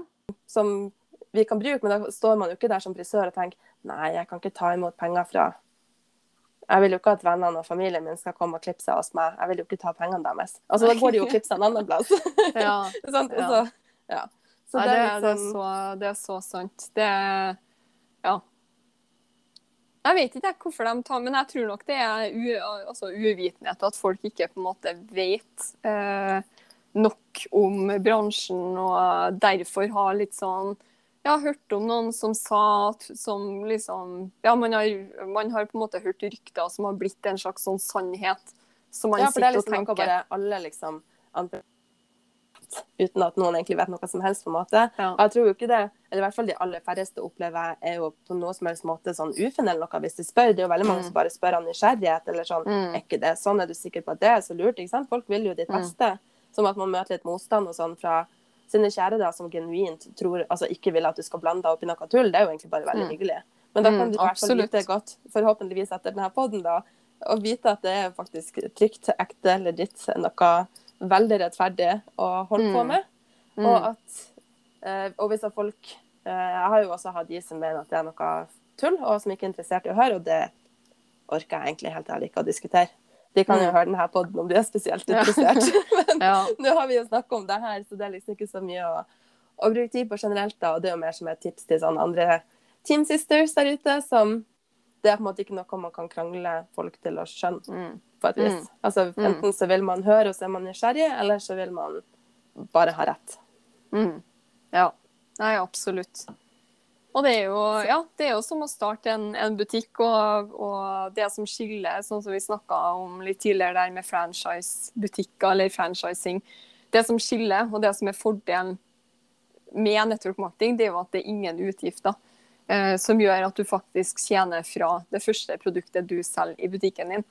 som vi kan bruke, men da står man jo ikke der som frisør og tenker nei, jeg kan ikke ta imot penger fra Jeg vil jo ikke at vennene og familien min skal komme og klippe seg hos meg. Jeg vil jo ikke ta pengene deres. Altså, da går de jo og klipper seg en annen plass. ja. sånn, Ja. så, ja. Så det er det, er liksom så, det er så sant. Det Ja. Jeg vet ikke hvorfor de tar Men jeg tror nok det er u, altså uvitenhet, at folk ikke på en måte vet eh, nok om bransjen, og derfor har litt sånn Jeg har hørt om noen som sa at som liksom Ja, man har, man har på en måte hørt rykter som har blitt en slags sånn sannhet, som man Ja, for det er sitter liksom noe tenker. bare alle liksom uten at noen egentlig vet noe som helst, på en måte. Ja. Og jeg tror jo ikke det, eller i hvert fall de aller færreste opplever er jo på noe som helst måte sånn ufin eller noe hvis de spør. Det er jo veldig mange Mm. som bare spør av nysgjerrighet, eller sånn Mm. er ikke det sånn, er du sikker på at det er så lurt? Ikke sant? Folk vil jo ditt Mm. Som at man møter litt motstand og sånn fra sine kjære da, som genuint tror, altså ikke vil at du skal blande deg opp i noe tull. Det er jo egentlig bare veldig Mm. hyggelig. Men da kan Mm, du i hvert fall vite godt, forhåpentligvis etter denne poden da, og vite at det er faktisk trygt, ekte, legit, noe veldig rettferdig å holde på Mm. med. Mm. Og at eh, og hvis folk eh, Jeg har jo også hatt de som mener at det er noe tull, og som ikke er interessert i å høre, og det orker jeg egentlig helt ærlig ikke å diskutere. De kan jo Mm. høre denne podden om de er spesielt interessert. Men Ja. nå har vi jo snakka om det her, så det er liksom ikke så mye å, å bruke tid på generelt. da, Og det er jo mer som et tips til sånne andre Team Sisters der ute, som det er på en måte ikke noe man kan krangle folk til å skjønne, Mm. på et vis. Mm. Altså, Mm. enten så vil man høre, og så er man nysgjerrig, eller så vil man bare ha rett. Mm. Ja. Nei, absolutt. Og det er jo, ja, det er jo som å starte en, en butikk, og, og det som skiller, sånn som vi snakka om litt tidligere der med franchise-butikker eller franchising, det som skiller, og det som er fordelen med network marketing, det er jo at det er ingen utgifter. Eh, som gjør at du faktisk tjener fra det første produktet du selger i butikken din.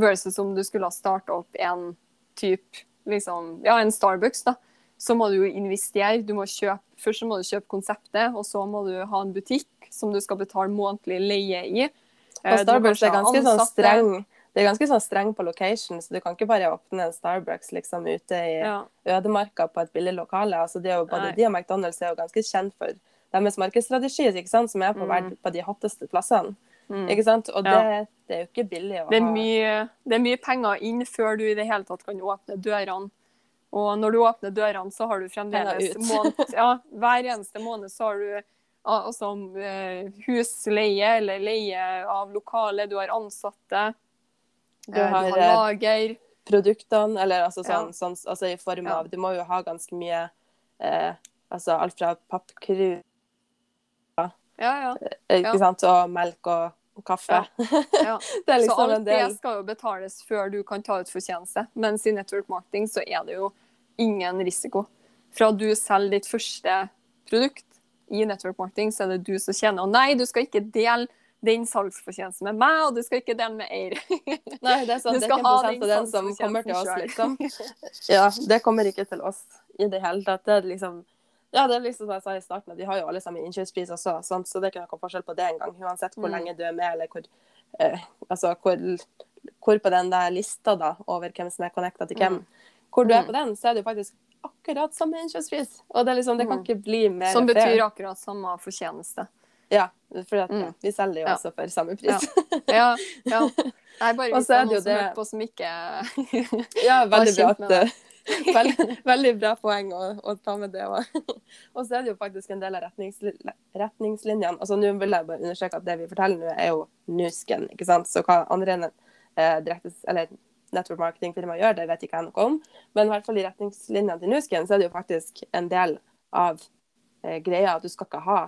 Versus om du skulle ha starta opp en type, liksom, ja, en Starbucks, da. Så må du jo investere. Du må kjøpe, først så må du kjøpe konseptet, og så må du ha en butikk som du skal betale månedlig leie i. Eh, Og Starbucks er ganske sånn streng. Det er ganske sånn streng på location, så du kan ikke bare åpne en Starbucks liksom ute i Ja. ødemarka på et billig lokale. Altså, det er jo både Nei. de og McDonald's er jo ganske kjent for deres markedsstrategi, ikke sant? som er på, Mm. på de hotteste plassene. Mm. Ikke sant? Og det, Ja. det er jo ikke billig å Det er, mye, det er mye penger inn før du i det hele tatt kan åpne dørene. Og når du åpner dørene, så har du fremdeles måned, ja, Hver eneste måned så har du altså, eh, husleie eller leie av lokale, du har ansatte, Du eh, har, eh, lager. produktene, eller altså, Ja. sånn, sånn, altså i form av Du må jo ha ganske mye eh, Altså alt fra pappkrus, Ja, ja. ikke Ja. sant, og melk og, og kaffe. Ja. er Så liksom alt det skal jo betales før du kan ta ut fortjeneste. Mens i network marketing så er det jo ingen risiko. Fra du selger ditt første produkt i network marketing, så er det du som tjener. Og nei, du skal ikke dele den salgsfortjenesten med meg, og du skal ikke dele med Eir. Nei, det er sånn, Du det er skal ha den den som kommer til oss, liksom. Ja, det kommer ikke til oss i det hele tatt. Det er liksom ja, det er liksom som jeg sa i starten, de har jo alle sammen innkjøpspris også, sant? så det er ikke noe forskjell på det engang. Uansett hvor Mm. lenge du er med, eller hvor, eh, altså, hvor, hvor på den der lista da, over hvem som er connecta til hvem, hvor du er Mm. på den, så er det jo faktisk akkurat samme innkjøpspris. Og det, er liksom, det kan Mm. ikke bli mer Som betyr betyr akkurat samme fortjeneste. Ja, for at, Mm. ja, vi selger jo Ja. også for samme pris. Ja, ja. Nei, bare hvis det er er det noen som hører på som ikke Ja, veldig bra, kjent med at, veldig, veldig bra poeng å, å ta med det òg. Og så er det jo faktisk en del av retningsli retningslinjene. Altså, Nå vil jeg bare understreke at det vi forteller nå, er jo nusken. ikke sant? Så hva andre eh, direktes, eller network marketing-firmaer gjør, det vet ikke jeg noe om. Men i hvert fall i retningslinjene til nusken så er det jo faktisk en del av eh, greia at du skal ikke ha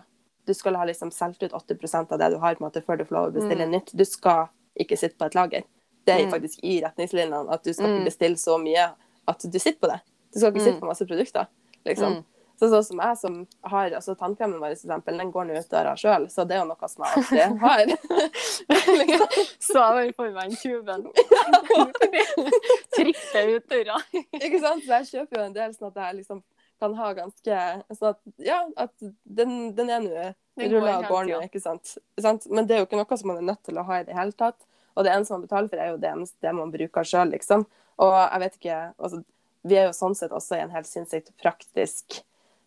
Du skal ha liksom solgt ut 80% av det du har på en måte før du får lov å bestille nytt. Du skal ikke sitte på et lager. Det er Mm. faktisk i retningslinjene at du skal Mm. ikke bestille så mye at du sitter på det. Du skal ikke Mm. sitte på masse produkter. liksom. Mm. Så sånn som jeg som har altså Tannkremen vår, for eksempel, den går nå ut døra sjøl, så det er jo noe som jeg alltid har. liksom. Så jeg for meg en tuben. Tripper ut døra. Ikke sant? Så jeg kjøper jo en del sånn at jeg liksom kan ha ganske sånn at, Ja, at den, den er nå rulla og hele går nå, ikke sant? Men det er jo ikke noe som man er nødt til å ha i det hele tatt. Og det eneste man betaler for, er jo det eneste det man bruker sjøl, liksom. Og jeg vet ikke altså, Vi er jo sånn sett også i en helt sinnssykt praktisk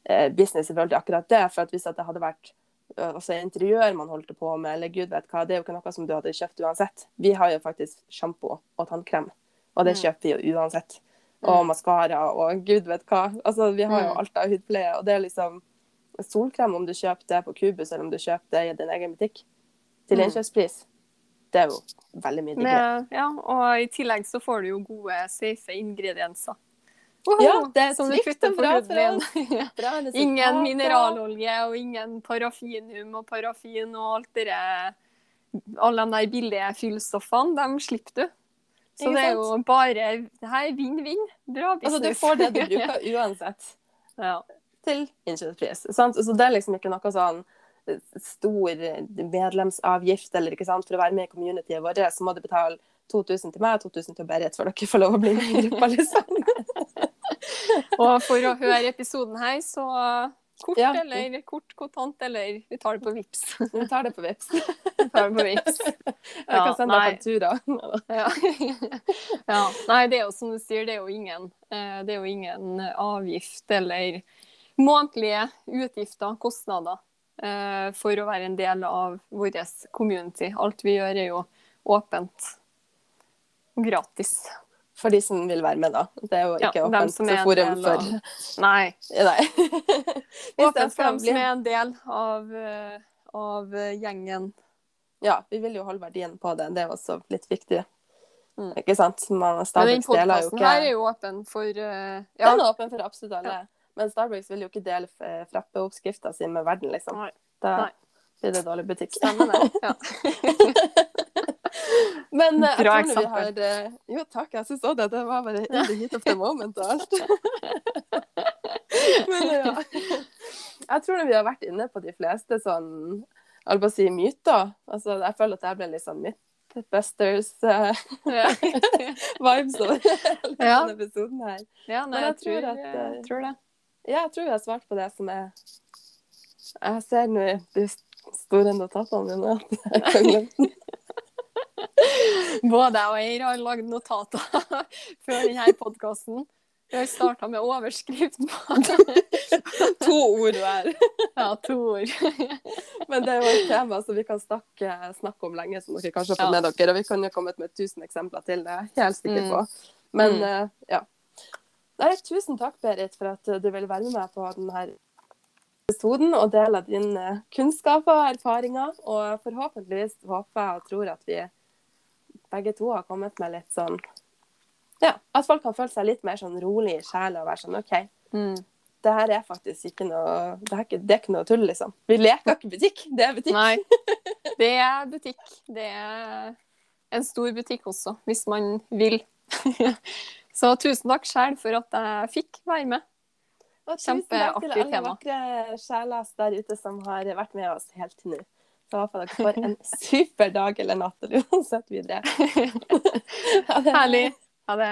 eh, business i forhold til akkurat det. For at hvis at det hadde vært også interiør man holdt på med, eller gud vet hva, det er jo ikke noe som du hadde kjøpt uansett. Vi har jo faktisk sjampo og tannkrem, og det Mm. kjøper vi jo uansett. Og Mm. maskara og gud vet hva. Altså, vi har jo Mm. alt av hudpleie, og det er liksom solkrem om du kjøper det på Cubus, eller om du kjøper det i din egen butikk til innkjøpspris. Det er jo veldig mye digg. Ja, og i tillegg så får du jo gode, safe ingredienser. Ja, det er som trygt og bra for oss. Ingen mineralolje og ingen parafinum og parafin og alt det der Alle de der billige fyllstoffene, dem slipper du. Så det er jo bare Det her er vinn-vinn. Bra Altså, du får det du bruker uansett. ja. til innkjøpspris. Så det er liksom ikke noe sånn stor medlemsavgift eller ikke sant, for å være med i communityet vårt, så må du betale 2000 til meg og 2000 til Berit for dere får lov å bli med i gruppa, liksom. Og for å høre episoden her, så kort Ja. eller kort kontant, eller vi tar det på VIPS. Vi tar det på VIPS. Vi tar det på VIPS. Jeg kan sende deg faktura. Ja. ja. Nei, det er jo som du sier, det er jo ingen, eh, det er jo ingen avgift eller månedlige utgifter, kostnader. Eh, for å være en del av vår community. Alt vi gjør, er jo åpent gratis. For de som vil være med, da. Det er jo ikke ja, åpent som forum del for av- Nei. Nei. Åpent for dem som er en del av, eh, av eh, gjengen. Ja, vi vil jo holde verdien på det. Det er også litt viktig. Mm. Ikke sant? Man, Men den podkasten ikke her er jo åpen for eh, Den er åpen for absolutt alle. Men Starbucks vil jo ikke dele eh, frappeoppskrifta si med verden, liksom. Nei. Da blir det dårlig butikk. Stemmer det. Ja. Men Bra jeg tror tror vi har eksempel. eh, Jo, takk, jeg syns òg det. Det var bare in the heat of the moment og alt. Men eh, ja. Jeg tror vi har vært inne på de fleste sånn jeg å si myter. Altså, jeg føler at jeg ble litt sånn Mythbusters-vibes over hele Ja. denne episoden her. ja, Men jeg jeg tror, tror at, jeg eh, tror det. Ja, jeg tror jeg har svart på det som er Jeg ser nå i de store notatene mine at jeg kan glemme. Både jeg og Eir har lagd notater før denne podkasten. Vi har starta med overskrift på to ord hver. ja, to ord. Men det er jo et tema som vi kan snakke, snakke om lenge, som dere kanskje har fått med dere. Og vi kan jo komme med tusen eksempler til, det er jeg helt sikker Mm. på. Men Mm. uh, ja. Nei, tusen takk, Berit, for at eh, du vil være med meg på denne episoden og dele dine kunnskaper og erfaringer. Og forhåpentligvis håper jeg og tror at vi begge to har kommet med litt sånn Ja, at folk kan føle seg litt mer sånn rolig i sjela og være sånn OK, Mm. det her er faktisk ikke noe Det er ikke, det er ikke noe tull, liksom. Vi leker ikke butikk, det er butikk. Nei. Det er butikk. Det er en stor butikk også, hvis man vil. Så tusen takk sjøl for at jeg fikk være med. Og tusen takk til alle tema. vakre sjeler der ute som har vært med oss helt til nå. Så håper dere får en super dag eller natt, eller uansett videre. Herlig. Ha det.